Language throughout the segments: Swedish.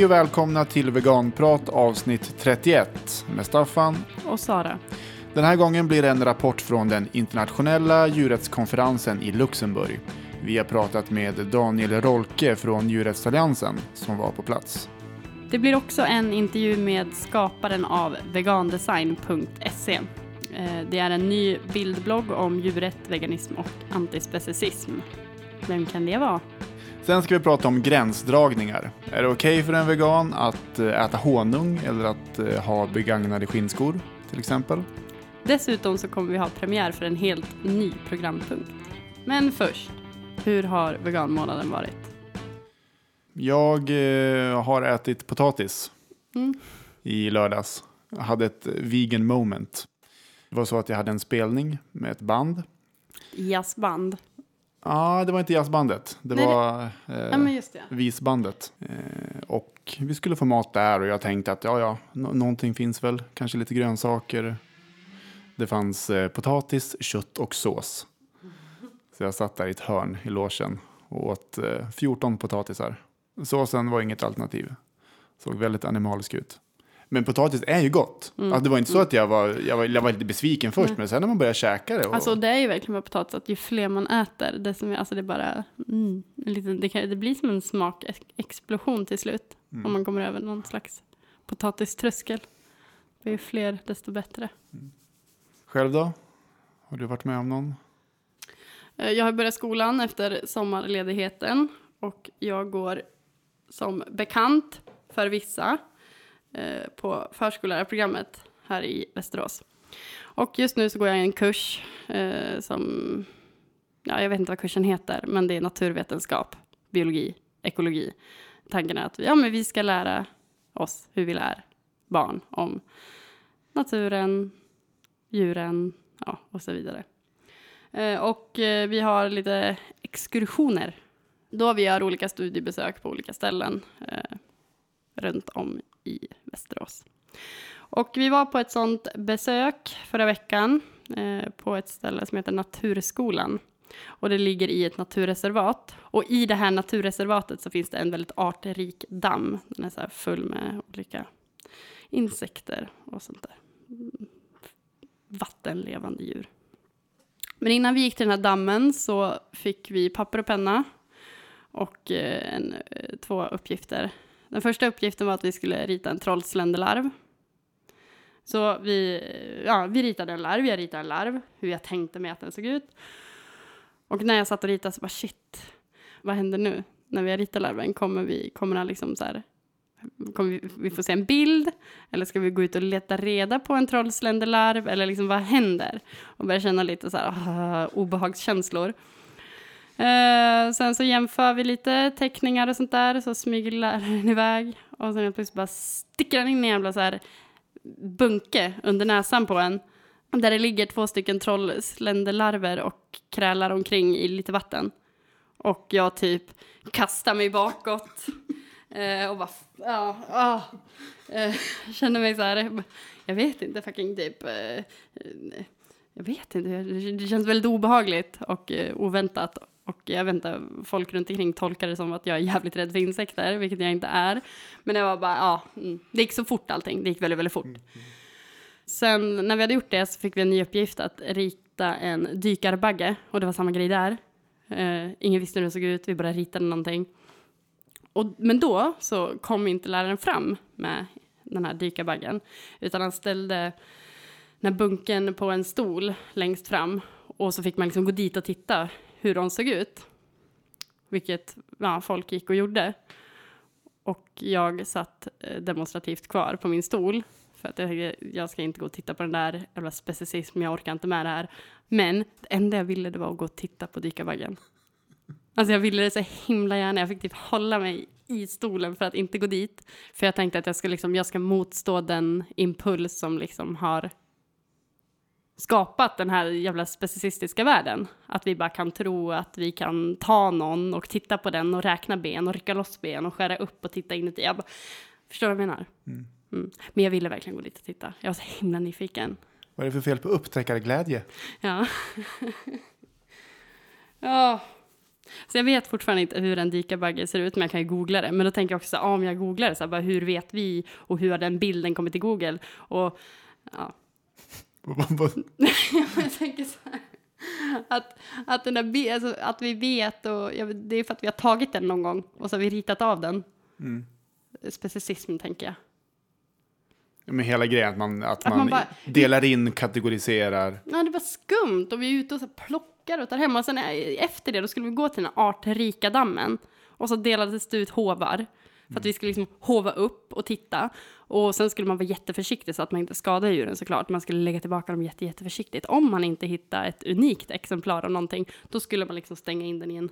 Hej och välkomna till Veganprat avsnitt 31 med Staffan. Och Sara. Den här gången blir det en rapport från den internationella djurrättskonferensen i Luxemburg. Vi har pratat med Daniel Rolke från Djurrättsalliansen som var på plats. Det blir också en intervju med skaparen av vegandesign.se. Eh, Det är en ny bildblogg om djurrätt, veganism och antispeciesism. Vem kan det vara? Sen ska vi prata om gränsdragningar. Är det okej för en vegan att eh, äta honung eller att eh, ha begagnade skinnskor till exempel? Dessutom så kommer vi ha premiär för en helt ny programpunkt. Men först, hur har veganmånaden varit? Jag eh, har ätit potatis Mm. i lördags. Jag hade ett vegan moment. Det var så att jag hade en spelning med ett band. Jazzband. Ja, det var inte jazzbandet. Det Nej, var Ja eh, just det. visbandet. Eh, och vi skulle få mat där och jag tänkte att ja, ja, nå- någonting finns väl. Kanske lite grönsaker. Det fanns eh, potatis, kött och sås. Så jag satt där i ett hörn i logen och åt eh, 14 potatisar. Såsen var inget alternativ. Såg väldigt animalisk ut. Men potatis är ju gott. Mm. Alltså, det var inte så att jag var, jag var, jag var lite besviken först, men sen när man började käka det. Och, Alltså det är ju verkligen med potatis att ju fler man äter, det som alltså det bara, mm, det, kan, det blir som en smakexplosion till slut. Mm. Om man kommer över någon slags potatiströskel. Det är ju fler desto bättre. Själv då? Har du varit med om någon? Eh, Jag har börjat skolan efter sommarledigheten och jag går som bekant för vissa eh, på förskollärarprogrammet här i Västerås. Och just nu så går jag en kurs eh, som, ja, jag vet inte vad kursen heter, men det är naturvetenskap, biologi, ekologi. Tanken är att ja, men vi ska lära oss hur vi lär barn om naturen, djuren ja, och så vidare. Eh, Och eh, vi har lite exkursioner. Då vi gör olika studiebesök på olika ställen eh, runt om i Västerås. Och vi var på ett sånt besök förra veckan eh, på ett ställe som heter Naturskolan. Och det ligger i ett naturreservat. Och i det här naturreservatet så finns det en väldigt artrik damm. Den är så här full med olika insekter och sånt där. Vattenlevande djur. Men innan vi gick till den här dammen så fick vi papper och penna och eh, en, eh, två uppgifter. Den första uppgiften var att vi skulle rita en trollsländelarv. Så vi, ja, vi ritade en larv, jag ritade en larv, hur jag tänkte mig att den såg ut. Och när jag satt och ritade så bara shit, vad händer nu? När vi har ritat larven, kommer, vi, kommer den liksom så här, kommer vi, vi få se en bild? Eller ska vi gå ut och leta reda på en trollsländelarv? Eller liksom vad händer? Och börja känna lite så här obehagskänslor. Eh, sen så jämför vi lite teckningar och sånt där, så smyger läraren iväg. Och sen helt plötsligt bara sticker han in i en jävla så här bunke under näsan på en. Där det ligger två stycken trollsländelarver och krälar omkring i lite vatten. Och jag typ kastar mig bakåt. Eh, och bara, ja, ah. eh, känner mig så här, jag vet inte, fucking typ, eh, jag vet inte, det- känns väldigt obehagligt och eh, oväntat. Och jag vet inte, folk runt omkring tolkar det som att jag är jävligt rädd för insekter, vilket jag inte är. Men det var bara, ja, mm, det gick så fort allting, det gick väldigt, väldigt fort. Sen när vi hade gjort det så fick vi en ny uppgift att rita en dykarbagge och det var samma grej där. Eh, ingen visste hur den såg ut, vi bara ritade någonting. Och, men då så kom inte läraren fram med den här dykarbaggen, utan han ställde den här bunken på en stol längst fram och så fick man liksom gå dit och titta hur de såg ut. Vilket ja, folk gick och gjorde. Och jag satt eh, demonstrativt kvar på min stol för att jag, jag ska inte gå och titta på den där jävla specicism, jag orkar inte med det här. Men det enda jag ville det var att gå och titta på dykarbaggen. Alltså jag ville det så himla gärna, jag fick typ hålla mig i stolen för att inte gå dit. För jag tänkte att jag ska, liksom, jag ska motstå den impuls som liksom har skapat den här jävla specicistiska världen. Att vi bara kan tro att vi kan ta någon och titta på den och räkna ben och rycka loss ben och skära upp och titta inuti. Jag bara, förstår du vad jag menar? Mm. Men jag ville verkligen gå dit och titta. Jag var så himla nyfiken. Vad är det för fel på upptäckarglädje? Ja. ja. Så jag vet fortfarande inte hur en dykarbagge ser ut, men jag kan ju googla det. Men då tänker jag också, så ja, om jag googlar det, så här, bara, hur vet vi och hur har den bilden kommit till Google? Och ja, jag tänker så här, att, att, den där, alltså, att vi vet, och vet- det är för att vi har tagit den någon gång och så har vi ritat av den. Mm. Specicism, tänker jag. Med hela grejen att man, att Att man, man bara- delar in, kategoriserar. Ja, det var skumt och vi är ute och så plockar och tar hem och sen eh, efter det då skulle vi gå till den här artrika dammen och så delades det ut hovar för att vi skulle liksom hova upp och titta och sen skulle man vara jätteförsiktig så att man inte skadar djuren såklart. Man skulle lägga tillbaka dem jätte, jätteförsiktigt. Om man inte hittar ett unikt exemplar av någonting då skulle man liksom stänga in den i en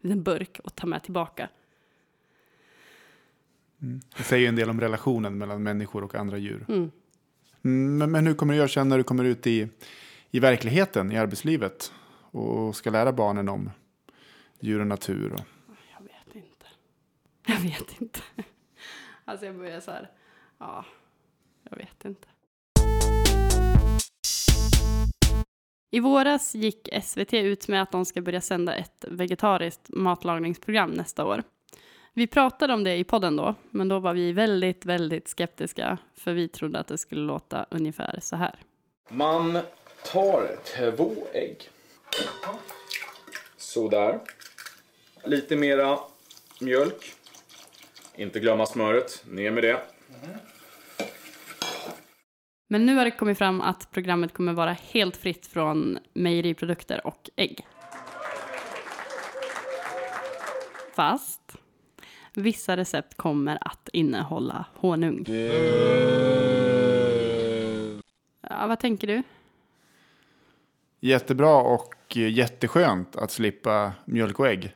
liten burk och ta med tillbaka. Det säger en del om relationen mellan människor och andra djur. Mm. Mm, Men, men hur kommer du göra sen när du kommer ut i, i verkligheten, i arbetslivet och ska lära barnen om djur och natur? Och. Jag vet inte. Alltså jag börjar så här, ja, jag vet inte. I våras gick SVT ut med att de ska börja sända ett vegetariskt matlagningsprogram nästa år. Vi pratade om det i podden då, men då var vi väldigt, väldigt skeptiska, för vi trodde att det skulle låta ungefär så här. Man tar två ägg. Sådär. Lite mera mjölk. Inte glömma smöret. Ner med det. Men nu har det kommit fram att programmet kommer vara helt fritt från mejeriprodukter och ägg. Fast vissa recept kommer att innehålla honung. Ja, vad tänker du? jättebra och jätteskönt att slippa mjölk och ägg.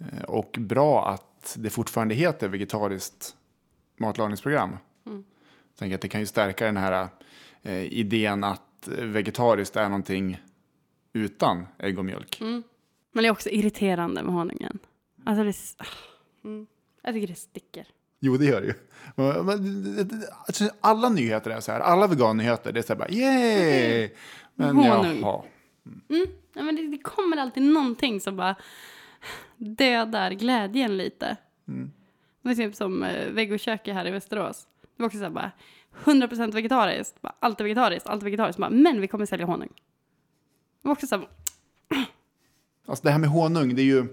Eh, Och bra att det fortfarande heter vegetariskt matlagningsprogram. Mm. Tänker att det kan ju stärka den här eh, idén att vegetariskt är någonting utan ägg och mjölk. Men det är också irriterande med honungen. Alltså det är... s- Mm. Jag tycker det sticker. Jo, det gör det ju. Alltså, Alla nyheter är så här. Alla vegannyheter, det är så här bara yay! Men Honung. jaha. Ja, men det, det kommer alltid någonting som bara dödar glädjen lite. Det var typ som eh, vegoköket här i Västerås. Det var också så här bara 100% vegetariskt. Bara, allt är vegetariskt, allt är vegetariskt. Bara, men vi kommer sälja honung. Det var också så här, Alltså det här med honung, det är ju...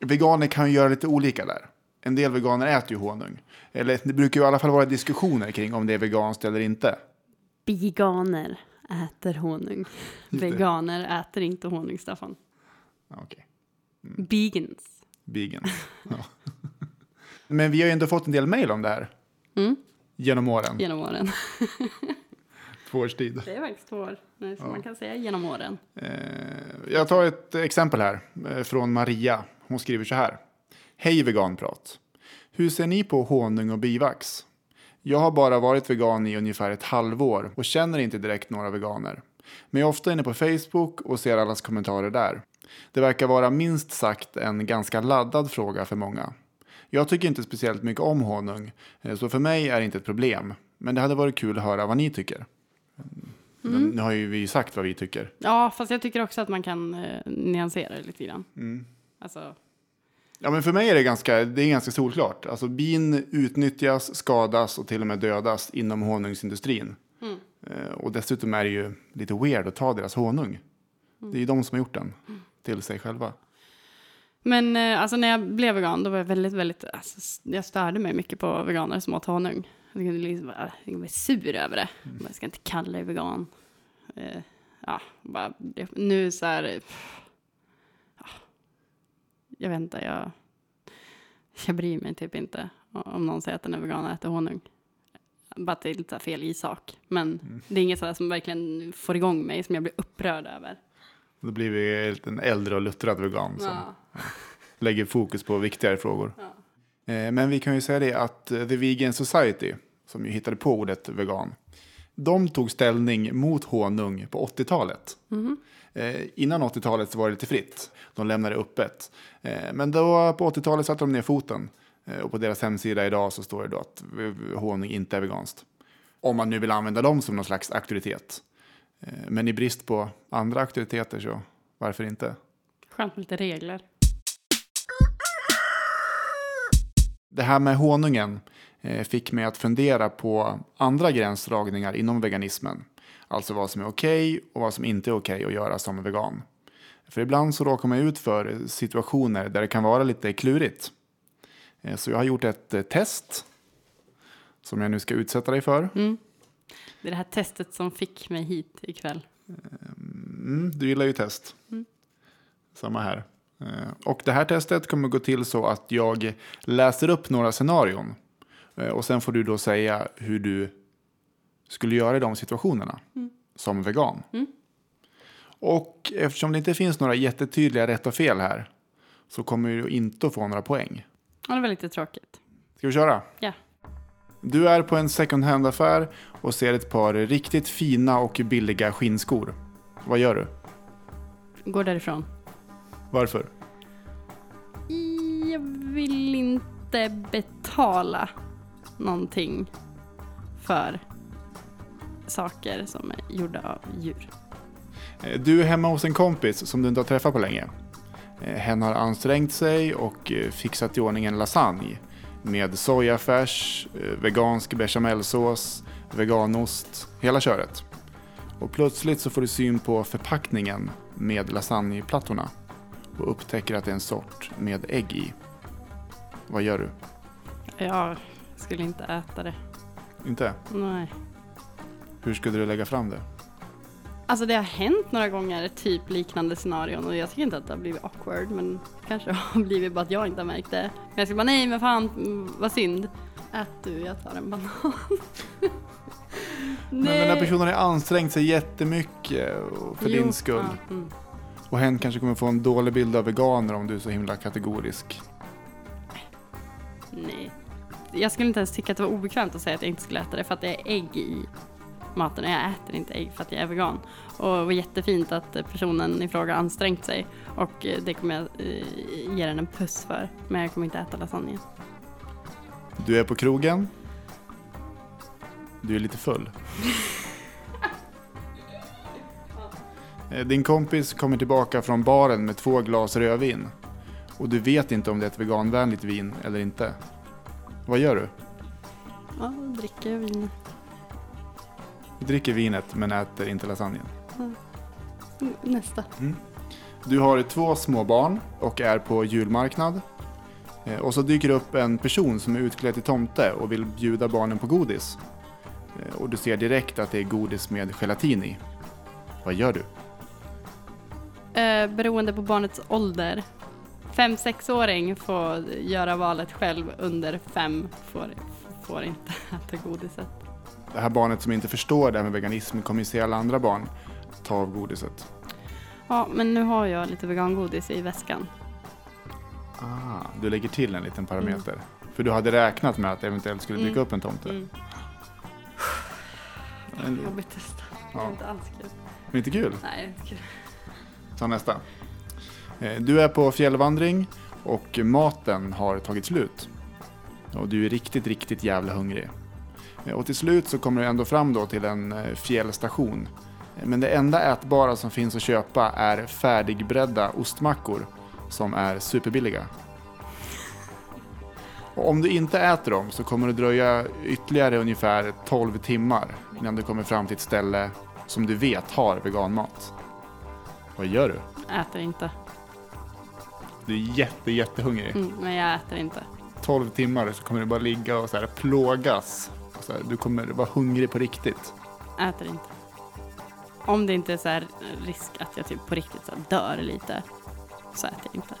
Veganer kan ju göra lite olika där. En del veganer äter ju honung. Eller det brukar ju i alla fall vara diskussioner kring om det är veganskt eller inte. biganer äter honung. Veganer äter inte honung, Staffan. Ja, Vegans. vegan. Ja. Men vi har ju ändå fått en del mejl om det här. Mm. Genom åren. Genom åren. Två års tid. Det är faktiskt två år, nej, som man kan säga genom åren. Eh, Jag tar ett exempel här eh, från Maria. Hon skriver så här. Hej veganprat. Hur ser ni på honung och bivax? Jag har bara varit vegan i ungefär ett halvår och känner inte direkt några veganer. Men jag är ofta inne på Facebook och ser allas kommentarer där. Det verkar vara minst sagt en ganska laddad fråga för många. Jag tycker inte speciellt mycket om honung, eh, så för mig är det inte ett problem. Men det hade varit kul att höra vad ni tycker. Nu har ju vi sagt vad vi tycker. Ja, fast jag tycker också att man kan eh, nyansera det lite grann. Mm. Alltså, Ja, men för mig är det ganska, det är ganska solklart. Alltså, bin utnyttjas, skadas och till och med dödas inom honungsindustrin. Eh, och dessutom är det ju lite weird att ta deras honung. Det är ju de som har gjort den till sig själva. Men eh, alltså när jag blev vegan, då var jag väldigt, väldigt, alltså, jag störde mig mycket på veganer som åt honung. Jag kunde liksom bara, jag blev sur över det. Jag ska inte kalla dig vegan. Eh, ja, bara, nu så här, eh, ja, jag vet inte, jag, jag bryr mig typ inte om någon säger att den är vegan och äter honung. Bara att det är lite fel i sak. Men det är inget sådär som verkligen får igång mig, som jag blir upprörd över. Då blir vi en äldre och luttrad vegan som Ja. lägger fokus på viktigare frågor. Ja. Eh, Men vi kan ju säga det att eh, The Vegan Society, som ju hittade på ordet vegan, de tog ställning mot honung på 80-talet. Eh, innan 80-talet så var det lite fritt. De lämnade öppet. Men då på 80-talet satte de ner foten. Och på deras hemsida idag så står det då att honung inte är veganskt. Om man nu vill använda dem som någon slags auktoritet. Eh, men i brist på andra auktoriteter så varför inte? Skönt med lite regler. Det här med honungen eh, fick mig att fundera på andra gränsdragningar inom veganismen. Alltså vad som är okej och vad som inte är okej att göra som vegan. För ibland så råkar man ut för situationer där det kan vara lite klurigt. Eh, Så jag har gjort ett test som jag nu ska utsätta dig för. Det är det här testet som fick mig hit ikväll. Mm, du gillar ju test. Samma här. Eh, Och det här testet kommer gå till så att jag läser upp några scenarion. Eh, Och sen får du då säga hur du skulle göra i de situationerna som vegan. Och eftersom det inte finns några jättetydliga rätt och fel här så kommer du inte att få några poäng. Ja, det var lite tråkigt. Ska vi köra? Ja. Du är på en second hand-affär och ser ett par riktigt fina och billiga skinnskor. Vad gör du? Går därifrån. Varför? Jag vill inte betala någonting för saker som är gjorda av djur. Eh, Du är hemma hos en kompis som du inte har träffat på länge. Eh, Hen har ansträngt sig och eh, fixat i ordning en lasagne med sojafärs, eh, vegansk bechamelsås, veganost, hela köret. Och plötsligt så får du syn på förpackningen med lasagneplattorna och upptäcker att det är en sort med ägg i. Vad gör du? Jag skulle inte äta det. Inte? Nej. Hur skulle du lägga fram det? Alltså det har hänt några gånger, typ liknande scenarion och jag tycker inte att det har blivit awkward men kanske har blivit bara att jag inte har märkt det. Men jag ska bara nej men fan vad synd. Ät du, jag tar en banan. Men den här personen har ansträngt sig jättemycket för Jo, din skull. ja, mm. Och hen kanske kommer få en dålig bild av veganer om du är så himla kategorisk. Nej. Jag skulle inte ens tycka att det var obekvämt att säga att jag inte skulle äta det för att det är ägg i maten och jag äter inte ägg för att jag är vegan. Och det var jättefint att personen i fråga ansträngt sig och eh, det kommer jag eh, ge den en puss för. Men jag kommer inte äta lasagne. Du är på krogen. Du är lite full. Eh, Din kompis kommer tillbaka från baren med två glas rödvin. Och du vet inte om det är ett veganvänligt vin eller inte. Vad gör du? Ja, dricker vin. Du dricker vinet men äter inte lasagnen. Mm, Nästa. Du har två små barn och är på julmarknad. Eh, Och så dyker det upp en person som är utklädd till tomte och vill bjuda barnen på godis. Eh, Och du ser direkt att det är godis med gelatin i. Vad gör du? Eh, beroende på barnets ålder. Fem sexåring får göra valet själv, under fem får, får inte äta godiset. Det här barnet som inte förstår det här med veganism kommer ju se alla andra barn ta av godiset. Ja, men nu har jag lite vegangodis i väskan. Ah, du lägger till en liten parameter. För du hade räknat med att det eventuellt skulle dyka Mm. upp en tomte. Mm. Men, Jobbigt testa. Det Ja. är inte alls kul. men inte kul. Nej, det inte kul. Ta nästa. Eh, Du är på fjällvandring och maten har tagit slut. Och du är riktigt, riktigt jävla hungrig. Eh, Och till slut så kommer du ändå fram då till en eh, fjällstation. Men det enda ätbara som finns att köpa är färdigbredda ostmackor som är superbilliga. Och om du inte äter dem så kommer det dröja ytterligare ungefär 12 timmar innan du kommer fram till ett ställe som du vet har veganmat. Vad gör du? Äter inte. Du är jätte, jättehungrig. Mm, men jag äter inte. 12 timmar så kommer du bara ligga och så här plågas. Så här, du kommer vara hungrig på riktigt. Äter inte. Om det inte är så här risk att jag typ på riktigt så här dör lite, så äter jag inte.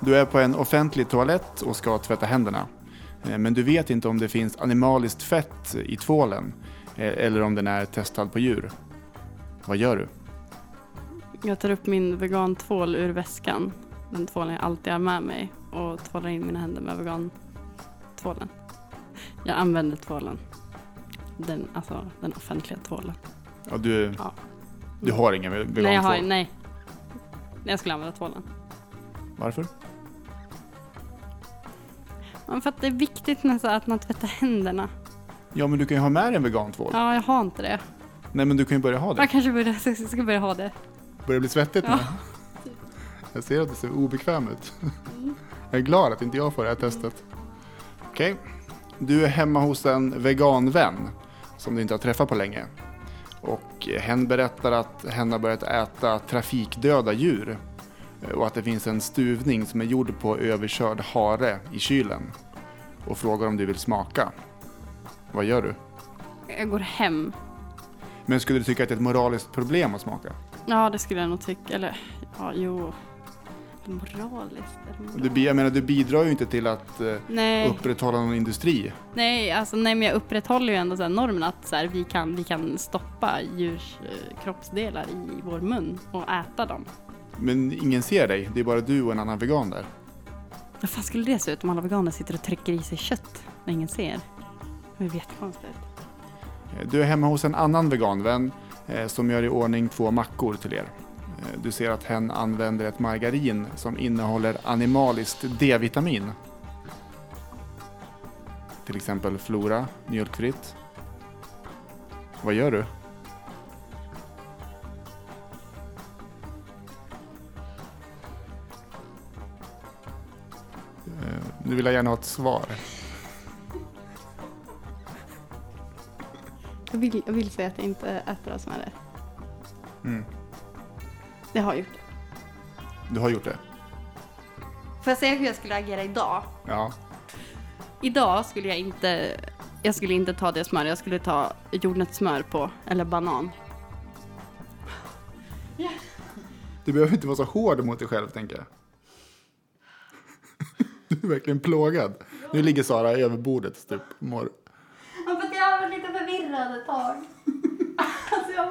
Du är på en offentlig toalett och ska tvätta händerna. Eh, Men du vet inte om det finns animaliskt fett i tvålen eh, eller om den är testad på djur. Vad gör du? Jag tar upp min vegantvål ur väskan. Den tvålen jag alltid har med mig och tvålar in mina händer med vegantvålen. Jag använder tvålen. Den, alltså den offentliga tvålen. Ja, du, Ja. du har ingen ve- vegantvål? Nej, jag har, nej. Jag skulle använda tvålen. Varför? Men för att det är viktigt så att man tvättar händerna. Ja, men du kan ju ha med dig en vegantvål. Ja, jag har inte det. Nej, men du kan ju börja ha det. Jag kanske börja, jag ska börja ha det. Börjar bli svettigt Ja. nu. Jag ser att du ser obekväm ut. Jag är glad att inte jag får det här testet. Okej. Du är hemma hos en veganvän som du inte har träffat på länge. Och hen berättar att hen har börjat äta trafikdöda djur. Och att det finns en stuvning som är gjord på överkörd hare i kylen. Och frågar om du vill smaka. Vad gör du? Jag går hem. Men skulle du tycka att det är ett moraliskt problem att smaka? Ja, det skulle jag nog tycka. Eller, ja, jo. Moraliskt? bi- jag menar, du bidrar ju inte till att eh, Nej, upprätthålla någon industri. nej, alltså, nej, men jag upprätthåller ju ändå så normen att så här, vi, kan, vi kan stoppa djurs eh, kroppsdelar i vår mun och äta dem. Men ingen ser dig, det är bara du och en annan vegan där. Hur fan skulle det se ut om alla veganer sitter och trycker i sig kött när ingen ser? Det är jättekonstigt. Eh, Du är hemma hos en annan veganvän som gör i ordning två mackor till er. Eh, Du ser att hen använder ett margarin som innehåller animaliskt D-vitamin. Till exempel Flora, mjölkfritt. Vad gör du? Eh, Nu vill jag gärna ha ett svar. Jag vill, jag vill säga att jag inte äter det som är det. Mm. Jag har gjort det. Du har gjort det? Får jag säga hur jag skulle agera idag? Ja. Idag skulle jag inte, jag skulle inte ta det smör, jag skulle ta jordnötssmör på, eller banan. Du behöver inte vara så hård mot dig själv, tänker jag. Du är verkligen plågad. Nu ligger Sara över bordet, typ. Mår. Ja, för jag var lite förvirrad ett tag.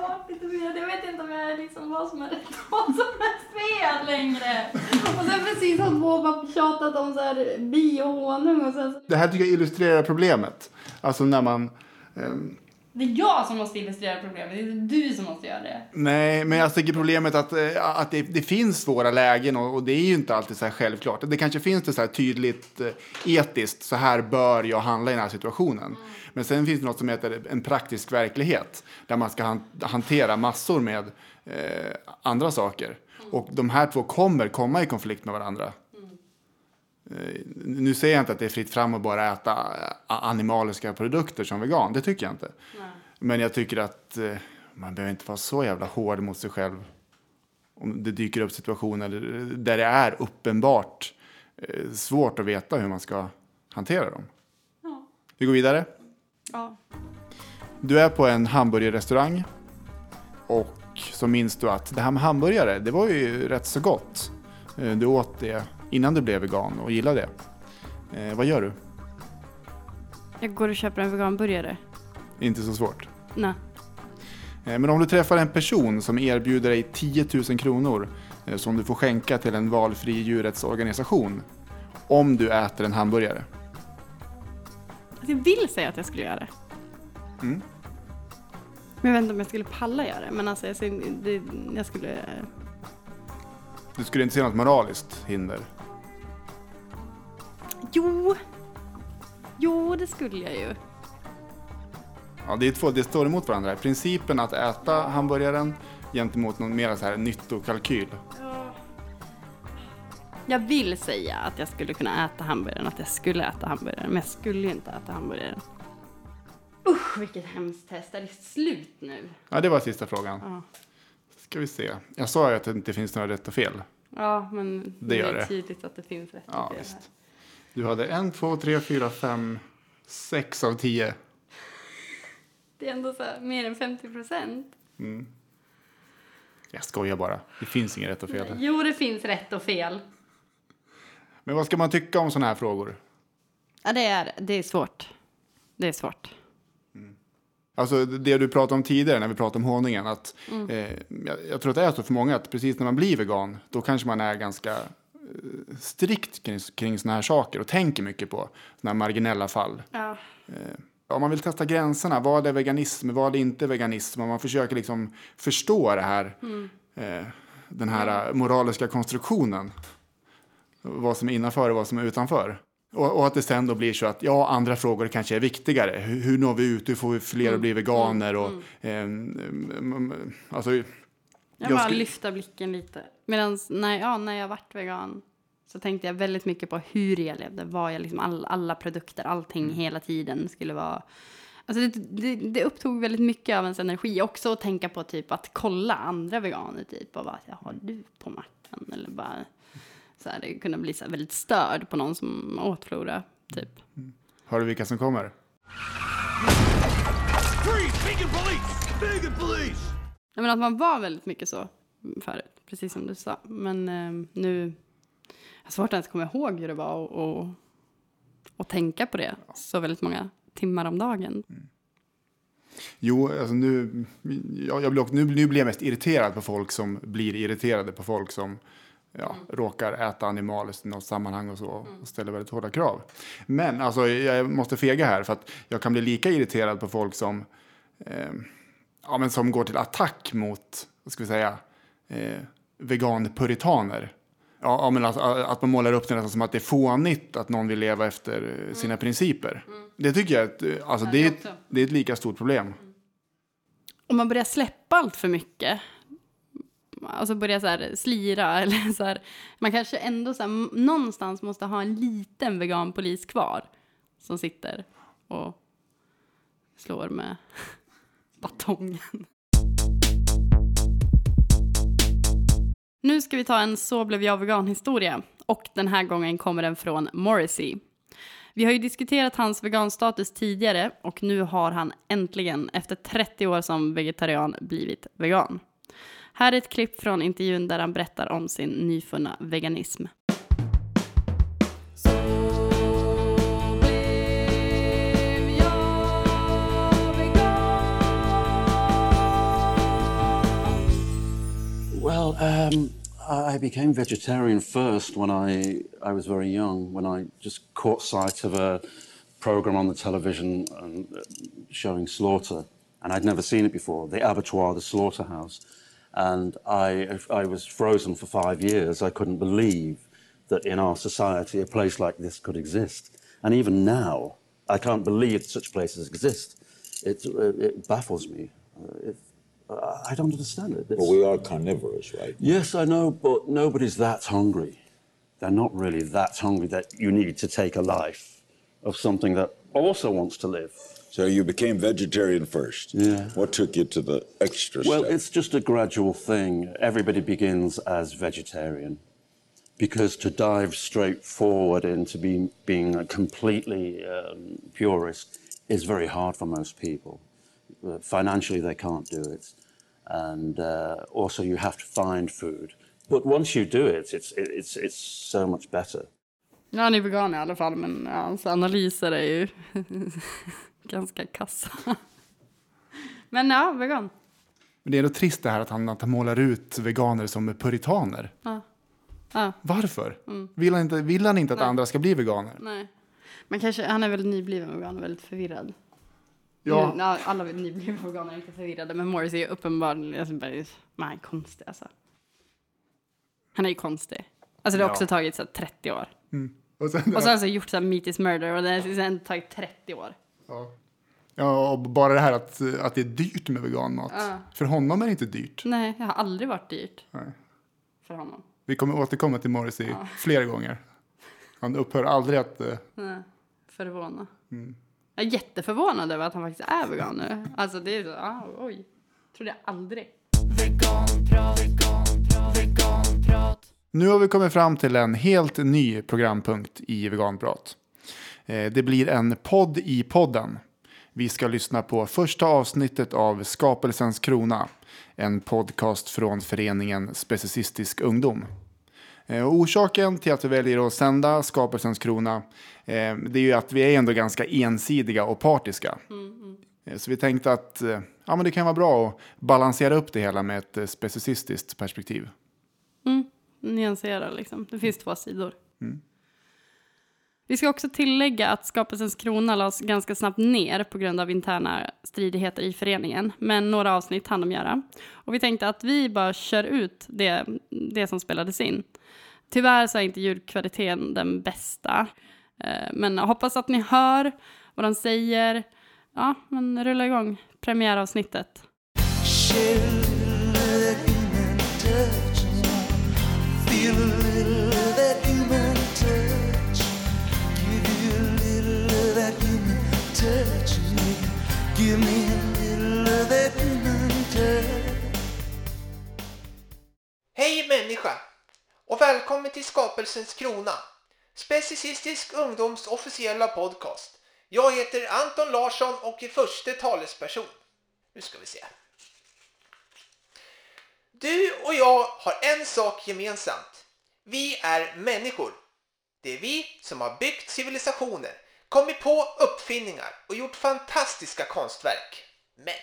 Alltså jag lite förvirrad, jag vet inte om jag är liksom vad som är rätt och vad som är fel längre. Och sen precis har två bara tjatat om så här bi och honung sen så... Det här tycker jag illustrerar problemet. Alltså när man... Um det är jag som måste illustrera problemet, det är inte du som måste göra det. nej, men jag tycker problemet att, eh, att det, det finns svåra lägen och, och det är ju inte alltid så här självklart. Det kanske finns det så här tydligt eh, etiskt, så här bör jag handla i den här situationen. Men sen finns det något som heter en praktisk verklighet där man ska han, hantera massor med eh, andra saker. Och de här två kommer komma i konflikt med varandra. Eh, Nu säger jag inte att det är fritt fram att bara äta eh, animaliska produkter som vegan. Det tycker jag inte. Men jag tycker att eh, man behöver inte vara så jävla hård mot sig själv. Om det dyker upp situationer där- det är uppenbart svårt att veta hur man ska hantera dem. Ja. Vi går vidare. Ja. Du är på en hamburgerrestaurang och så minns du att det här med hamburgare, det var ju rätt så gott. Du åt det innan du blev vegan och gillade det. Eh, vad gör du? Jag går och köper en veganburgare. Inte så svårt. Nej. Eh, Men om du träffar en person som erbjuder dig 10 000 kronor eh, som du får skänka till en valfri djurrättsorganisation om du äter en hamburgare. Alltså jag vill säga att jag skulle göra det. Mm. Men jag vet inte om jag skulle palla göra det. Men alltså jag, jag skulle... Du skulle inte se något moraliskt hinder. Jo! Jo, det skulle jag ju. Ja, det, är två, det står emot varandra. Principen att äta hamburgaren gentemot någon mer så här nyttokalkyl. Jag vill säga att jag skulle kunna äta hamburgaren, att jag skulle äta hamburgaren. Men jag skulle ju inte äta hamburgaren. Usch, vilket hemskt test. Är det slut nu? Ja, det var sista frågan. Ja. Ska vi se. Jag sa ju att det inte finns några rätt och fel. Ja, men Det gör är det. tydligt att det finns rätt Ja, och fel visst. Du hade en, två, tre, fyra, fem, sex av tio. Det är ändå så här, mer än 50 procent. Mm. Jag skojar bara. Det finns inget rätt och fel. Jo, det finns rätt och fel. Men vad ska man tycka om sådana här frågor? Ja, det är, det är svårt. Det är svårt. Alltså det du pratade om tidigare när vi pratade om honungen. Att, eh, jag, jag tror att det är så för många att precis när man blir vegan då kanske man är ganska strikt kring, kring sådana här saker och tänker mycket på sådana här marginella fall. Ja. Om man vill testa gränserna, vad är veganism, vad är inte veganism? Om man försöker liksom förstå det här, eh, den här eh, moraliska konstruktionen. Vad som är innanför och vad som är utanför. Och, och att det sen då blir så att ja, andra frågor kanske är viktigare. Hur, hur når vi ut? Hur får vi fler att bli veganer? Och, eh, mm, mm, alltså, Jag, Jag bara skulle- lyfta blicken lite. Medan när, ja, när jag vart vegan så tänkte jag väldigt mycket på hur jag levde. Vad jag liksom, all, alla produkter, allting Mm. hela tiden skulle vara... Alltså det, det, det upptog väldigt mycket av ens energi. Också att tänka på typ att kolla andra veganer typ. Och bara, "Ja, har du på mackan? Eller bara... Så här, det kunde bli så här väldigt störd på någon som åt flora, typ. Hör du vilka som kommer? Freeze! Vegan police! Vegan police! Jag menar att man var väldigt mycket så förut, precis som du sa. Men eh, nu... Jag har svårt att ens komma ihåg hur det var och, och, och tänka på det så väldigt många timmar om dagen. Jo, alltså nu, jag, jag blir, nu, nu blir jag mest irriterad på folk som blir irriterade på folk som ja, råkar äta animaliskt i något sammanhang och så och ställer väldigt hårda krav. Men alltså, jag måste fega här för att jag kan bli lika irriterad på folk som, eh, ja, men som går till attack mot, vad ska vi säga, eh, veganpuritaner. Ja, ja, men alltså, att man målar upp det nästan som att det är fånigt att någon vill leva efter sina principer. Det tycker jag att, eh, alltså, det, är, ett- det är ett lika stort problem. Om man börjar släppa allt för mycket, alltså börja så här slira eller så här, man kanske ändå så här, någonstans måste ha en liten veganpolis kvar som sitter och slår med batongen. Nu ska vi ta en Så blev jag vegan-historia och den här gången kommer den från Morrissey. Vi har ju diskuterat hans veganstatus tidigare och nu har han äntligen efter 30 år som vegetarian blivit vegan. Här är ett klipp från intervjun där han berättar om sin nyfunna veganism. Um, I became vegetarian first when I, I was very young, when I just caught sight of a program on the television um, showing slaughter, and I'd never seen it before the abattoir, the slaughterhouse. And I, I was frozen for five years. I couldn't believe that in our society a place like this could exist. And even now, I can't believe such places exist. It, it baffles me. Uh, it, I don't understand it. It's- But we are carnivorous, right? Yes, I know, but nobody's that hungry. They're not really that hungry that you need to take a life of something that also wants to live. So you became vegetarian first. Yeah. What took you to the extra Well, step? it's just a gradual thing. Everybody begins as vegetarian. Because to dive straight forward into being, being a completely um, purist is very hard for most people. Financially, they can't do it. And uh, also, you have to find food. But once you do it, it's, it, it's, it's so much better. Ja, han är vegan i alla fall, men ja, hans analyser är ju ganska kassa. Men ja, vegan. Men det är ändå trist det här att han, att han målar ut veganer som puritaner. Ja. Ja, Varför? Vill, han inte, vill han inte att andra ska bli veganer? nej. Men kanske, han är väl nybliven vegan och väldigt förvirrad. Ja, Mm, ja, alla nyblivna veganer är inte förvirrade, men Morris är ju uppenbarligen, alltså, är konstig alltså. Han är ju konstig. Alltså det har Ja. också tagit så här, 30 år. och sen, Och så har han alltså gjort så här Meat is murder och det har sen tagit 30 år. ja. ja, och bara det här att, att det är dyrt med veganmat. Ja. För honom är det inte dyrt. Nej, det har aldrig varit dyrt Nej. för honom. Vi kommer återkomma till Morrissey flera gånger. Han upphör aldrig att... eh, Nej, förvånad. Mm. Jag är jätteförvånad över att han faktiskt är vegan nu. Alltså det är så, ah, oj. Trodde jag aldrig. Nu har vi kommit fram till en helt ny programpunkt i Veganprat. Eh, det blir en podd i podden. Vi ska lyssna på första avsnittet av Skapelsens krona. En podcast från föreningen Specicistisk ungdom. Eh, orsaken till att vi väljer att sända Skapelsens krona eh, det är ju att vi är ändå ganska ensidiga och partiska. Eh, Så vi tänkte att ja, men det kan vara bra att balansera upp det hela med ett specicistiskt perspektiv. Nyansera liksom. Det finns två sidor. Vi ska också tillägga att Skapelsens krona lades ganska snabbt ner på grund av interna stridigheter i föreningen. Men några avsnitt hann de göra. Och vi tänkte att vi bara kör ut det, det som spelades in. Tyvärr så är inte ljudkvaliteten den bästa. Eh, men jag hoppas att ni hör vad de säger. Ja, men rulla igång premiäravsnittet. Chill, Hej människa! Och välkommen till Skapelsens krona. Specicistisk ungdoms officiella podcast. Jag heter Anton Larsson och är förste talesperson. Nu ska vi se. Du och jag har en sak gemensamt. Vi är människor. Det är vi som har byggt civilisationer kommit på uppfinningar och gjort fantastiska konstverk. Men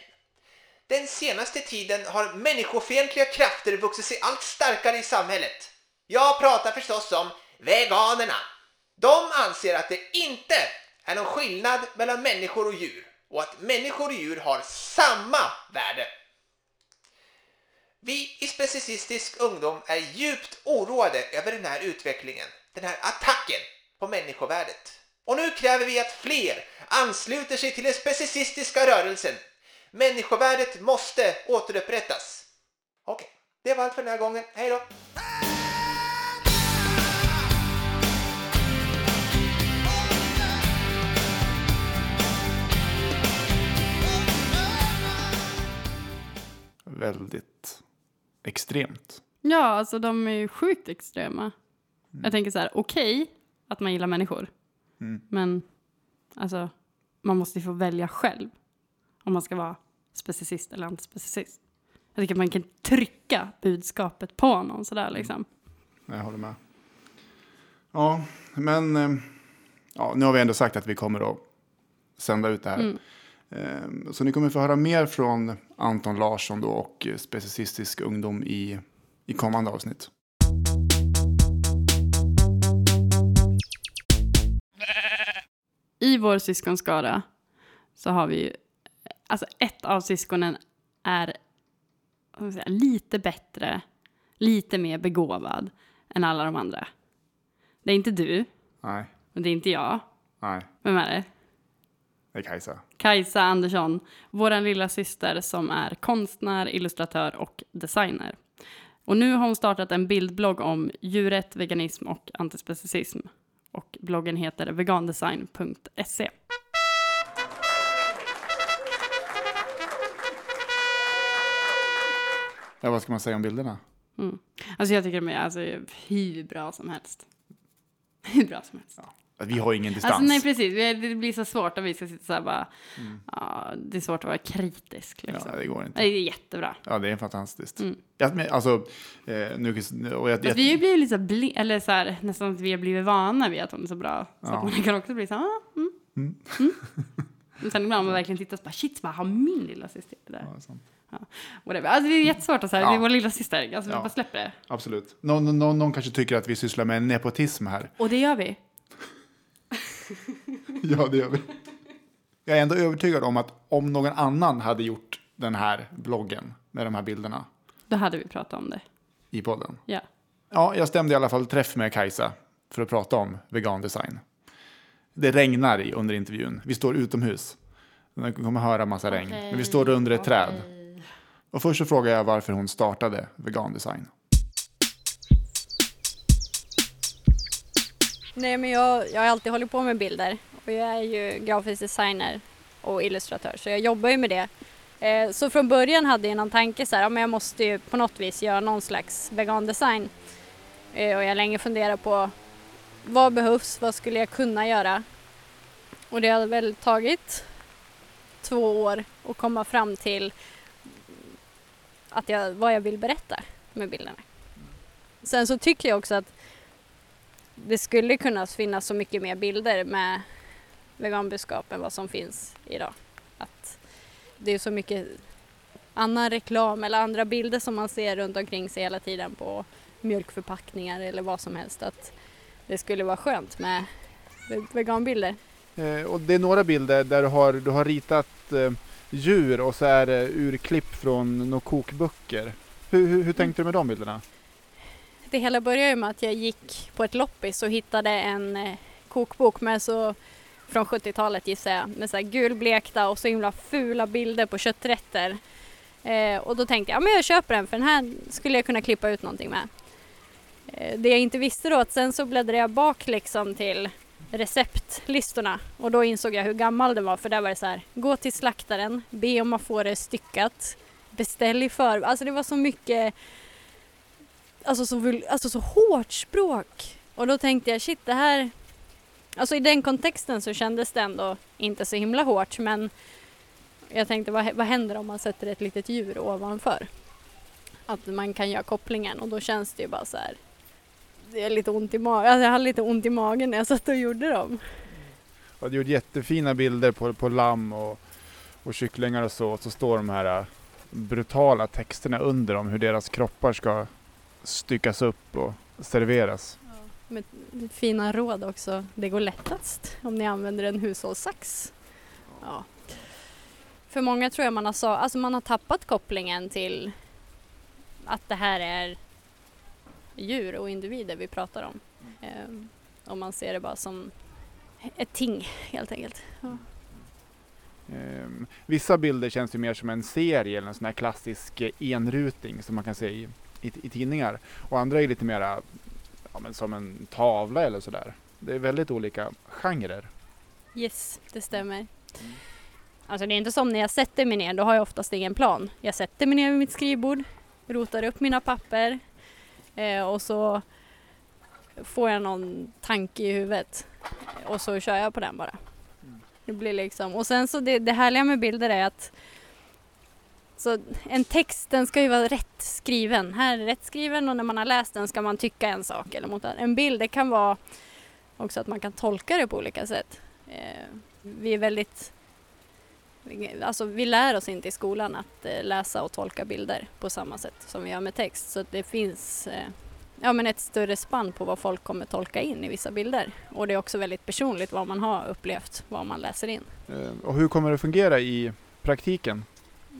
den senaste tiden har människofientliga krafter vuxit sig allt starkare i samhället. Jag pratar förstås om veganerna. De anser att det inte är någon skillnad mellan människor och djur och att människor och djur har samma värde. Vi i Specicistisk ungdom är djupt oroade över den här utvecklingen, den här attacken på människovärdet. Och nu kräver vi att fler ansluter sig till den specicistiska rörelsen. Människovärdet måste återupprättas. Okej, det var allt för den här gången. Hej då! Väldigt extremt. Ja, alltså de är ju sjukt extrema. Jag tänker så här, okej att man gillar människor. Men alltså, man måste ju få välja själv. Om man ska vara specicist eller antispecicist. Jag tycker att man kan trycka budskapet på någon sådär liksom. Jag håller med. Ja, men eh, ja, nu har vi ändå sagt att vi kommer att sända ut det här. Eh, Så ni kommer få höra mer från Anton Larsson då och Specicistisk ungdom i, i kommande avsnitt. I vår syskonskara så har vi ju, alltså ett av syskonen är säga, lite bättre, lite mer begåvad än alla de andra. Det är inte du, Nej, och det är inte jag. nej, Vem är det? det är Kajsa. Kajsa Andersson, vår lilla syster som är konstnär, illustratör och designer. Och nu har hon startat en bildblogg om djurrätt, veganism och antispecicism. Och bloggen heter vegandesign.se. Ja, vad ska man säga om bilderna? Alltså jag tycker de är alltså, hur bra som helst. Hur bra som helst. Vi har ingen distans. Alltså nej precis, Vi- det blir så svårt om vi ska sitta så här bara, ja, det är svårt att vara kritisk ja, liksom. det går inte. Det är jättebra. Ja, det är fantastiskt. Ja, men, alltså, eh, nu, och jag, jag, vi har ju lite bli- eller så här, nästan att vi har blivit vana vid att hon är så bra. Så att man kan också bli så här, ah, mm, mm. Men sen ibland om man verkligen tittar så bara, shit, bara, har min lilla syster det där? Ja, sant. Whatever. Alltså det är jättesvårt att säga, det är Ja. vår lilla syster. Alltså vi Ja. bara släpper det. Absolut. Någon, någon, någon kanske tycker att vi sysslar med nepotism här. Och det gör vi. Ja, det gör vi. Jag är ändå övertygad om att om någon annan hade gjort den här bloggen med de här bilderna Då hade vi pratat om det. i podden. Ja. Ja, jag stämde i alla fall träff med Kajsa för att prata om vegandesign. Det regnar i under intervjun. Vi står utomhus. Ni kommer höra massa regn. Men vi står under ett träd. Och först så frågar jag varför hon startade vegandesign. Nej, men jag, jag har alltid hållit på med bilder och jag är ju grafisk designer och illustratör så jag jobbar ju med det. Eh, så från början hade jag någon tanke så här, ja, men jag måste ju på något vis göra någon slags vegandesign. Eh, och jag har länge funderat på vad behövs, vad skulle jag kunna göra? Och det har väl tagit två år att komma fram till att jag, vad jag vill berätta med bilderna. Sen så tycker jag också att det skulle kunna finnas så mycket mer bilder med veganbudskap än vad som finns idag. Att det är så mycket annan reklam eller andra bilder som man ser runt omkring sig hela tiden på mjölkförpackningar eller vad som helst. Att det skulle vara skönt med veganbilder. Eh, och det är några bilder där du har, du har ritat eh, djur och så är det urklipp från några kokböcker. Hur, hur, hur tänkte du med de bilderna? Det hela började ju med att jag gick på ett loppis och hittade en eh, kokbok med så från 70-talet gissar jag, med så här gulblekta och så himla fula bilder på kötträtter. Eh, och då tänkte jag, ja men jag köper den för den här skulle jag kunna klippa ut någonting med. Eh, det jag inte visste då att sen så bläddrade jag bak liksom till receptlistorna och då insåg jag hur gammal den var för där var det så här, gå till slaktaren, be om att få det styckat, beställ i förväg, Alltså det var så mycket alltså så, vul- alltså så hårt språk. Och då tänkte jag shit det här, alltså i den kontexten så kändes det ändå inte så himla hårt men jag tänkte vad, vad händer om man sätter ett litet djur ovanför? Att man kan göra kopplingen och då känns det ju bara så här. Det är lite ont i magen, alltså jag hade lite ont i magen när jag satt och gjorde dem. Och du gjort jättefina bilder på, på lamm och, och kycklingar och så. Och så står de här eh, brutala texterna under om hur deras kroppar ska styckas upp och serveras. Med fina råd också. Det går lättast om ni använder en hushållssax. Ja. För många tror jag man har, alltså man har tappat kopplingen till att det här är djur och individer vi pratar om. Ehm, om man ser det bara som ett ting helt enkelt. Ja. Ehm, vissa bilder känns ju mer som en serie eller en sån här klassisk enruting som man kan se i, i, i tidningar. Och andra är lite mera ja, men som en tavla eller sådär. Det är väldigt olika genrer. Yes, det stämmer. Alltså det är inte som när jag sätter mig ner, då har jag oftast ingen plan. Jag sätter mig ner vid mitt skrivbord, rotar upp mina papper eh, och så får jag någon tanke i huvudet och så kör jag på den bara. Det blir liksom, och sen så det, det härliga med bilder är att så en text den ska ju vara rätt skriven. Här är rätt skriven och när man har läst den ska man tycka en sak eller mot en bild. Det kan vara också att man kan tolka det på olika sätt. Eh, vi är väldigt Alltså vi lär oss inte i skolan att eh, läsa och tolka bilder på samma sätt som vi gör med text. Så det finns eh, ja, men ett större spann på vad folk kommer tolka in i vissa bilder. Och det är också väldigt personligt vad man har upplevt, vad man läser in. Eh, och hur kommer det fungera i praktiken?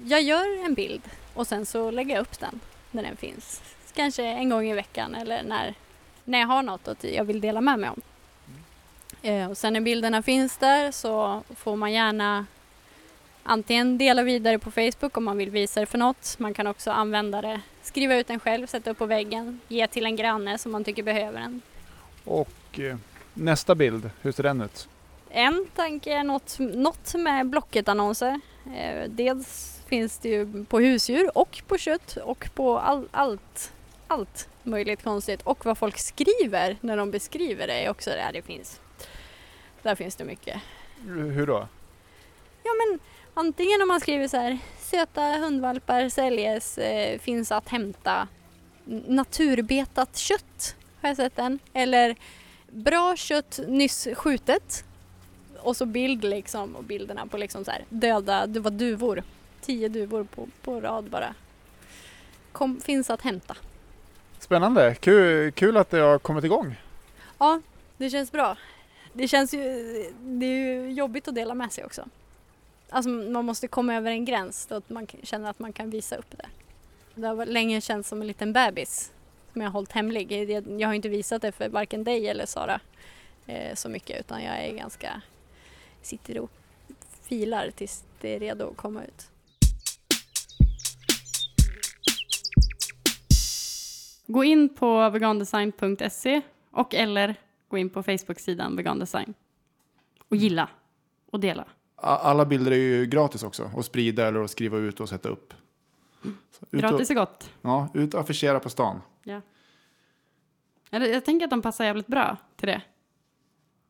Jag gör en bild och sen så lägger jag upp den när den finns. Kanske en gång i veckan eller när, när jag har något att jag vill dela med mig om. Eh, och sen när bilderna finns där så får man gärna antingen dela vidare på Facebook om man vill visa det för något. Man kan också använda det, skriva ut den själv, sätta upp på väggen, ge till en granne som man tycker behöver den. Och eh, nästa bild, hur ser den ut? En tanke är något, något med Blocket-annonser. Eh, dels finns det ju på husdjur och på kött och på all, allt, allt möjligt konstigt. Och vad folk skriver när de beskriver det är också där det finns. Där finns det mycket. Hur då? Ja men antingen om man skriver så här söta hundvalpar säljes, eh, finns att hämta. Naturbetat kött har jag sett den. Eller bra kött nyss skjutet. Och så bild liksom och bilderna på liksom så här döda, det var duvor. Tio duvor på, på rad bara. Kom, finns att hämta. Spännande, kul, kul att det har kommit igång. Ja, det känns bra. Det känns ju, det är ju jobbigt att dela med sig också. Alltså man måste komma över en gräns då att man känner att man kan visa upp det. Det har länge känts som en liten bebis som jag har hållit hemlig. Jag- Jag har inte visat det för varken dig eller Sara eh, så mycket utan jag är ganska, sitter och filar tills det är redo att komma ut. Gå in på vegandesign.se och eller gå in på Facebook-sidan vegandesign. Och gilla och dela. Alla bilder är ju gratis också att sprida eller att skriva ut och sätta upp. Så ut Gratis och, är gott. ja, ut och affischera på stan. Ja. Jag tänker att de passar jävligt bra till det.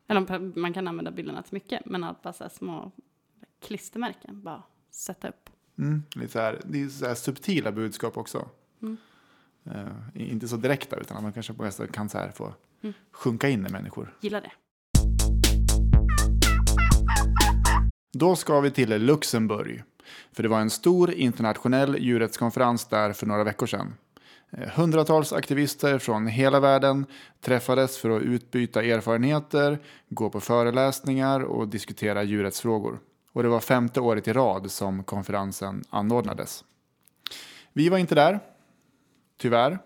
Eller man kan använda bilderna till mycket, men att bara små klistermärken bara sätta upp. Mm, lite så här, det är så subtila budskap också. Mm. Eh, inte så direkta utan att man kanske på nästa kan så här få Mm. sjunka in i människor. Gilla det. Då ska vi till Luxemburg. För det var en stor internationell djurrättskonferens där för några veckor sedan. Eh, Hundratals aktivister från hela världen träffades för att utbyta erfarenheter, gå på föreläsningar och diskutera djurrättsfrågor. Och det var femte året i rad som konferensen anordnades. Vi var inte där, tyvärr.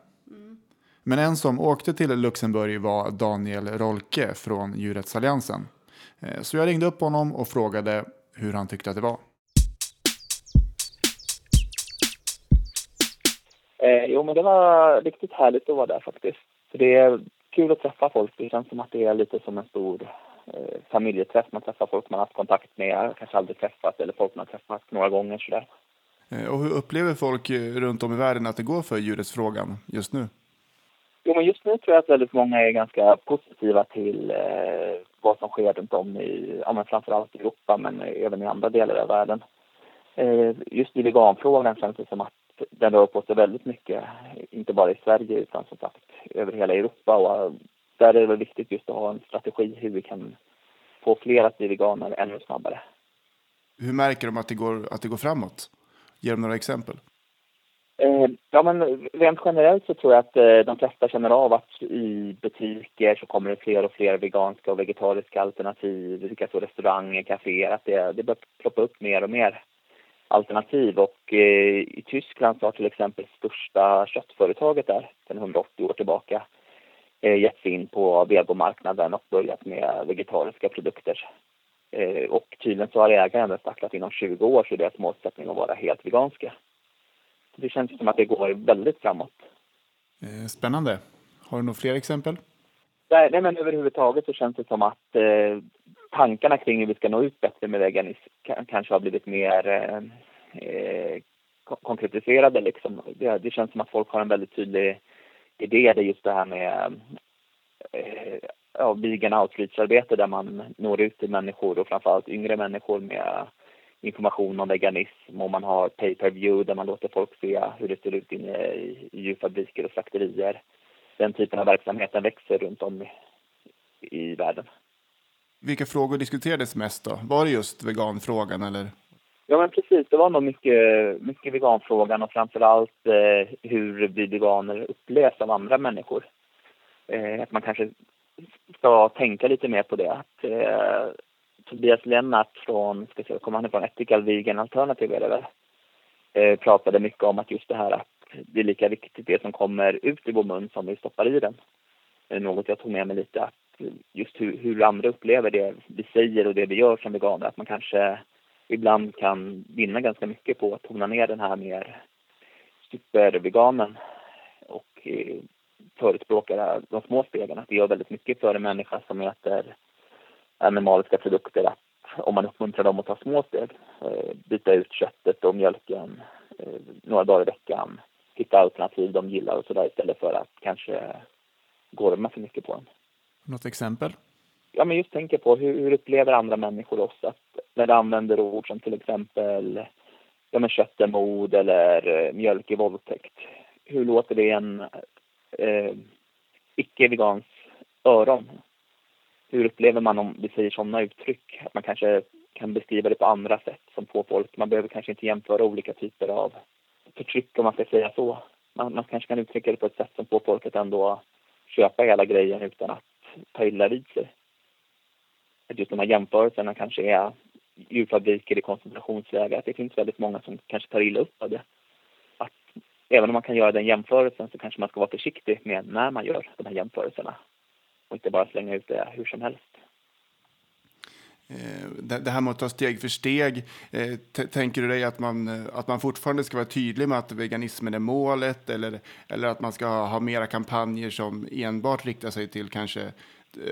Men en som åkte till Luxemburg var Daniel Rolke från Djurrättsalliansen. Eh, så jag ringde upp honom och frågade hur han tyckte att det var. Eh, jo, men det var riktigt härligt att vara där faktiskt. För det är kul att träffa folk. Det känns som att det är lite som en stor eh, familjeträff. Man träffar folk man har haft kontakt med, kanske aldrig träffat eller folk man har träffat några gånger sådär. Eh, Och hur upplever folk eh, runt om i världen att det går för djurrättsfrågan just nu? Jo, men just nu tror jag att väldigt många är ganska positiva till eh, vad som sker runt om i, ja men framförallt i Europa, men även i andra delar av världen. Eh, just i veganfrågan känns det som att den rör på sig väldigt mycket, inte bara i Sverige utan som sagt över hela Europa. Och där är det viktigt just att ha en strategi hur vi kan få fler att bli veganer ännu snabbare. Hur märker de att det går, att det går framåt? Ge dem några exempel. Eh, ja, men rent generellt så tror jag att eh, de flesta känner av att i butiker så kommer det fler och fler veganska och vegetariska alternativ, likaså restauranger, kaféer, att det, det börjar ploppa upp mer och mer alternativ. Och eh, i Tyskland så har till exempel största köttföretaget där, sedan 180 år tillbaka, eh, gett sig in på vegomarknaden och börjat med vegetariska produkter. Eh, och tydligen så har ägaren sagt att inom 20 år så är deras målsättning att vara helt veganska. Det känns som att det går väldigt framåt. Eh, spännande. Har du några fler exempel? Nej, nej, men överhuvudtaget så känns det som att eh, tankarna kring hur vi ska nå ut bättre med veganism kanske har blivit mer eh, eh konkretiserade. Liksom. Det, det, känns som att folk har en väldigt tydlig idé, det är just det här med eh, ja, vegan outreach-arbete där man når ut till människor och framförallt yngre människor med information om veganism och man har pay per view där man låter folk se hur det ser ut inne i, djurfabriker och slakterier. Den typen av verksamheten växer runt om i, i världen. Vilka frågor diskuterades mest då? Var det just veganfrågan eller? Ja men precis, det var nog mycket, mycket veganfrågan och framförallt eh, hur vi veganer upplevs av andra människor. Eh, att man kanske ska tänka lite mer på det. Att, eh, Tobias Lennart från, ska se, kommer han ifrån, Ethical Vegan Alternative är det väl, eh, pratade mycket om att just det här att det är lika viktigt det som kommer ut i vår mun som vi stoppar i den. Det är något jag tog med mig lite att just hur, hur andra upplever det vi säger och det vi gör som veganer, att man kanske ibland kan vinna ganska mycket på att tona ner den här mer superveganen och eh, eh, förespråka de små stegen, att det gör väldigt mycket för en människa som äter animaliska produkter att om man uppmuntrar dem att ta små steg, eh, byta ut köttet och mjölken eh, några dagar i veckan, hitta alternativ de gillar och sådär istället för att kanske gorma för mycket på dem. Något exempel? Ja, men just tänka på hur, hur upplever andra människor oss? Att när de använder ord som till exempel ja, men kött är mod eller eh, mjölk är våldtäkt. Hur låter det i en Eh, icke-vegans öron? hur upplever man om vi säger sådana uttryck? Att man kanske kan beskriva det på andra sätt som får folk. Man behöver kanske inte jämföra olika typer av förtryck om man ska säga så. Man, man kanske kan uttrycka det på ett sätt som får folk att ändå köpa hela grejen utan att ta illa vid sig. Att just de här jämförelserna kanske är djurfabriker i koncentrationsläger, att det finns väldigt många som kanske tar illa upp av det. Även om man kan göra den jämförelsen så kanske man ska vara försiktig med när man gör de här jämförelserna och inte bara slänga ut det hur som helst. Eh, det här med att ta steg för steg, eh, tänker du dig att man, eh, att man fortfarande ska vara tydlig med att veganismen är målet eller, eller att man ska ha mera kampanjer som enbart riktar sig till kanske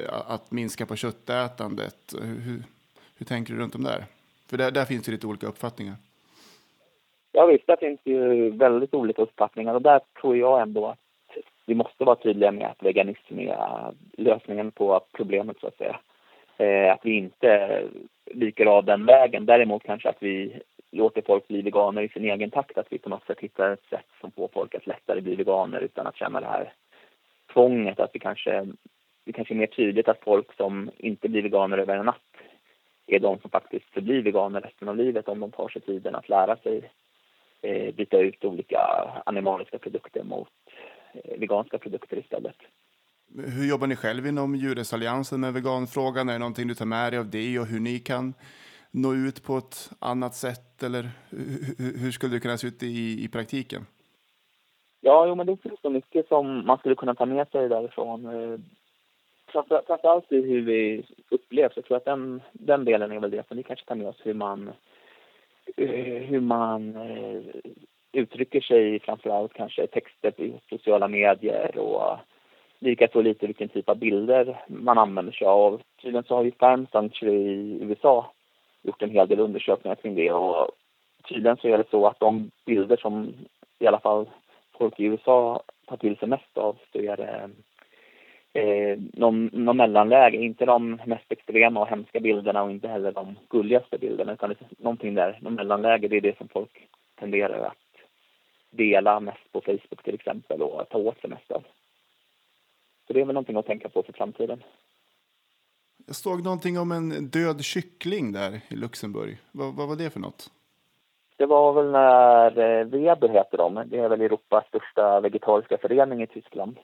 att minska på köttätandet? Hur, hur tänker du runt om där? För där, där finns ju lite olika uppfattningar. Ja visst, där finns det ju väldigt olika uppfattningar och där tror jag ändå att vi måste vara tydliga med att veganism är lösningen på problemet så att säga. Eh, att vi inte viker av den vägen. Däremot kanske att vi låter folk bli veganer i sin egen takt. Att vi på något sätt hittar ett sätt som får folk att lättare bli veganer utan att känna det här tvånget. Att vi kanske, det kanske är mer tydligt att folk som inte blir veganer över en natt är de som faktiskt förblir veganer resten av livet om de tar sig tiden att lära sig eh, byta ut olika animaliska produkter mot Eh, veganska produkter istället. Hur jobbar ni själv inom Djurrättsalliansen med veganfrågan? Är det någonting du tar med dig av det och hur ni kan nå ut på ett annat sätt? Eller hur skulle det kunna se ut i, i praktiken? Ja, jo, men det finns så mycket som man skulle kunna ta med sig därifrån. Eh, framförallt i hur vi upplevs. Jag tror att den, den delen är väl det som vi kanske tar med oss, hur man, Eh, hur man eh, uttrycker sig framförallt kanske texter i sociala medier och likaså lite vilken typ av bilder man använder sig av. Tydligen så har ju Farm Sanctuary i USA gjort en hel del undersökningar kring det och tydligen så är det så att de bilder som i alla fall folk i USA tar till sig mest av så är det eh, någon, någon mellanläge. Inte de mest extrema och hemska bilderna och inte heller de gulligaste bilderna utan det är någonting där, någon mellanläge, det är det som folk tenderar att dela mest på Facebook till exempel och ta åt sig mest av. Så det är väl någonting att tänka på för framtiden. Jag såg någonting om en död kyckling där i Luxemburg. Vad, vad var det för något? Det var väl när eh, Weber heter de, det är väl Europas största vegetariska förening i Tyskland.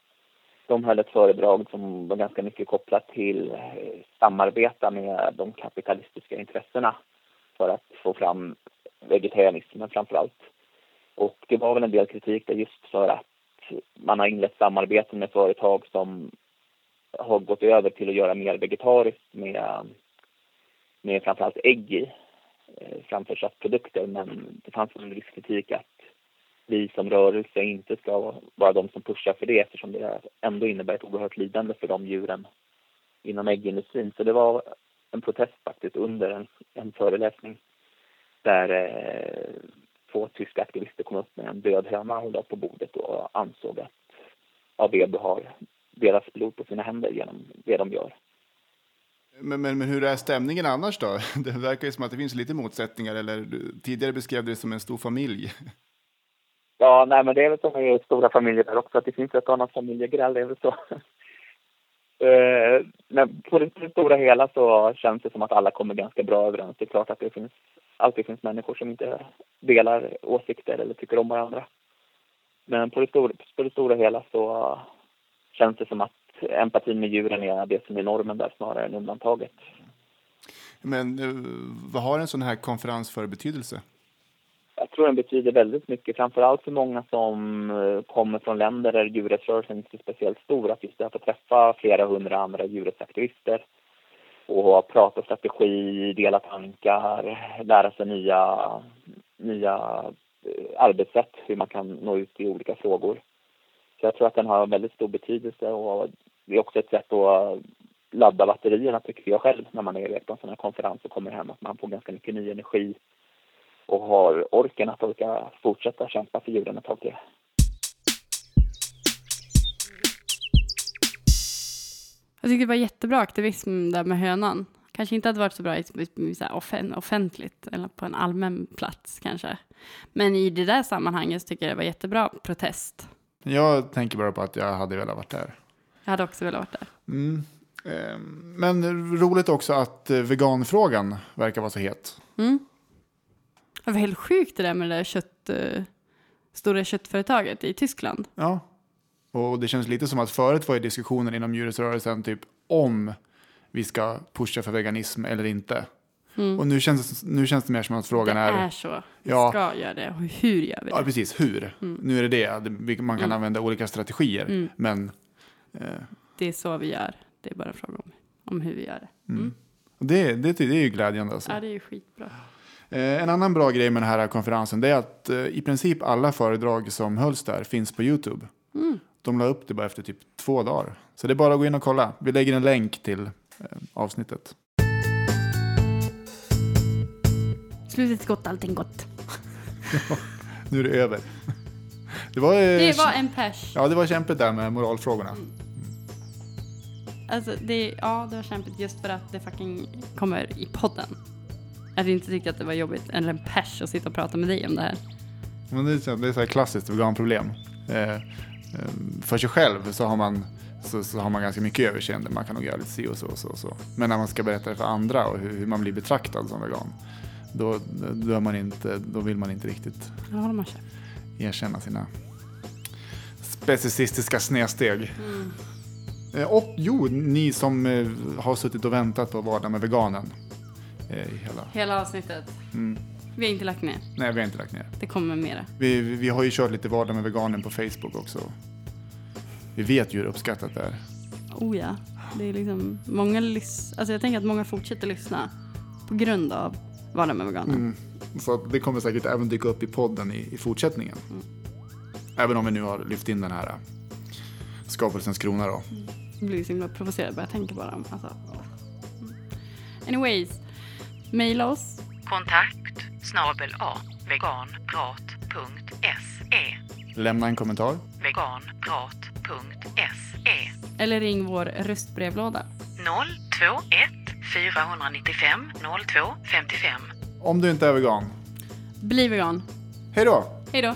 De höll ett föredrag som var ganska mycket kopplat till eh, samarbeta med de kapitalistiska intressena för att få fram vegetarianismen framför allt. Och det var väl en del kritik där just för att man har inlett samarbeten med företag som har gått över till att göra mer vegetariskt med, med framförallt ägg i eh, framför köttprodukter. Men det fanns en viss kritik att vi som rörelse inte ska vara de som pushar för det eftersom det ändå innebär ett oerhört lidande för de djuren inom äggindustrin. Så det var en protest faktiskt under en, en föreläsning där eh, två tyska aktivister kom upp med en död höna och la på bordet och ansåg att ABB har deras blod på sina händer genom det de gör. Men, men, men hur är stämningen annars då? Det verkar ju som att det finns lite motsättningar, eller du, tidigare beskrev du det som en stor familj. Ja, nej men det är väl som i stora familjer där också, att det finns ett annat familjegräl, det är väl så. Eh, men på det stora hela så känns det som att alla kommer ganska bra överens. Det är klart att det finns, alltid finns människor som inte delar åsikter eller tycker om varandra. Men på det stora, på det stora hela så känns det som att empatin med djuren är det som är normen där snarare än undantaget. Men eh, vad har en sån här konferens för betydelse? Jag tror den betyder väldigt mycket, framför allt för många som eh, kommer från länder där djurrättsrörelsen inte är speciellt stor, att just att få träffa flera hundra andra djurrättsaktivister och prata strategi, dela tankar, lära sig nya, nya eh, arbetssätt, hur man kan nå ut i olika frågor. Så jag tror att den har väldigt stor betydelse och det är också ett sätt att eh, ladda batterierna tycker jag själv när man är iväg på en sån här konferens och kommer hem att man får ganska mycket ny energi och har orken att orka fortsätta kämpa för djuren ett tag till. Jag tycker det var jättebra aktivism där med hönan. Kanske inte hade varit så bra i, i, så offen, offentligt eller på en allmän plats kanske. Men i det där sammanhanget tycker jag det var jättebra protest. Jag tänker bara på att jag hade velat varit där. Jag hade också velat varit där. Mm. Eh, Men roligt också att eh, veganfrågan verkar vara så het. Mm. Det var helt sjukt det där med det där kött, eh, stora köttföretaget i Tyskland. Ja. Och det känns lite som att förut var ju diskussionen inom djurrättsrörelsen typ om vi ska pusha för veganism eller inte. Mm. Och nu känns, nu känns det mer som att frågan det är... är så. Vi Ja. ska göra det. Och hur gör vi det? Ja, precis. Hur? Mm. Nu är det det. Det- Man kan Mm. använda olika strategier. Mm. Men eh, Det är så vi gör. Det är bara en fråga om, om hur vi gör det. mm. det, det, det är ju glädjande. Alltså. Ja, det är ju skitbra. Eh, en annan bra grej med den här konferensen är att eh, i princip alla föredrag som hölls där finns på YouTube. Mm. De la upp det bara efter typ två dagar. Så det är bara att gå in och kolla. Vi lägger en länk till eh, avsnittet. Slutet gott, allting gott. Nu är det över. Det var, Det var en pers. Ja, det var kämpigt där med moralfrågorna. Alltså, det, ja, det var kämpigt just för att det fucking kommer i podden. Jag hade inte tyckt att det var jobbigt, eller en pers, att sitta och prata med dig om det här. Men det är, så- det är så här klassiskt veganproblem. Eh, eh, för sig själv så har, man, så, så har man ganska mycket överseende. Man kan nog göra lite si och så och så, och så. Men när man ska berätta det för andra och hur, hur man blir betraktad som vegan. Då, då, man inte, då vill man inte riktigt köpt. erkänna sina specicistiska snedsteg. Mm. Eh, och jo, ni som har suttit och väntat på Vardag med veganen. Eh, i hela. Hela avsnittet. Mm. Vi har inte lagt ner. Nej, vi har inte lagt ner. Det kommer mera. Vi, vi, vi har ju kört lite Vardag med veganen på Facebook också. Vi vet ju hur uppskattat det är. Oh ja. Det är liksom många lys- Alltså jag tänker att många fortsätter lyssna på grund av Vardag med veganen. Mm. Så det kommer säkert även dyka upp i podden i, i fortsättningen. Mm. Även om vi nu har lyft in den här äh, skapelsens krona då. Jag blir så himla provocerad bara jag tänker på dem. Alltså. Mm. Anyways, mejla oss. Kontakt snabel a veganprat.se Lämna en kommentar. veganprat.se Eller ring vår röstbrevlåda. 021 495 02 55 Om du inte är vegan. Bli vegan. Hej då! Hej då!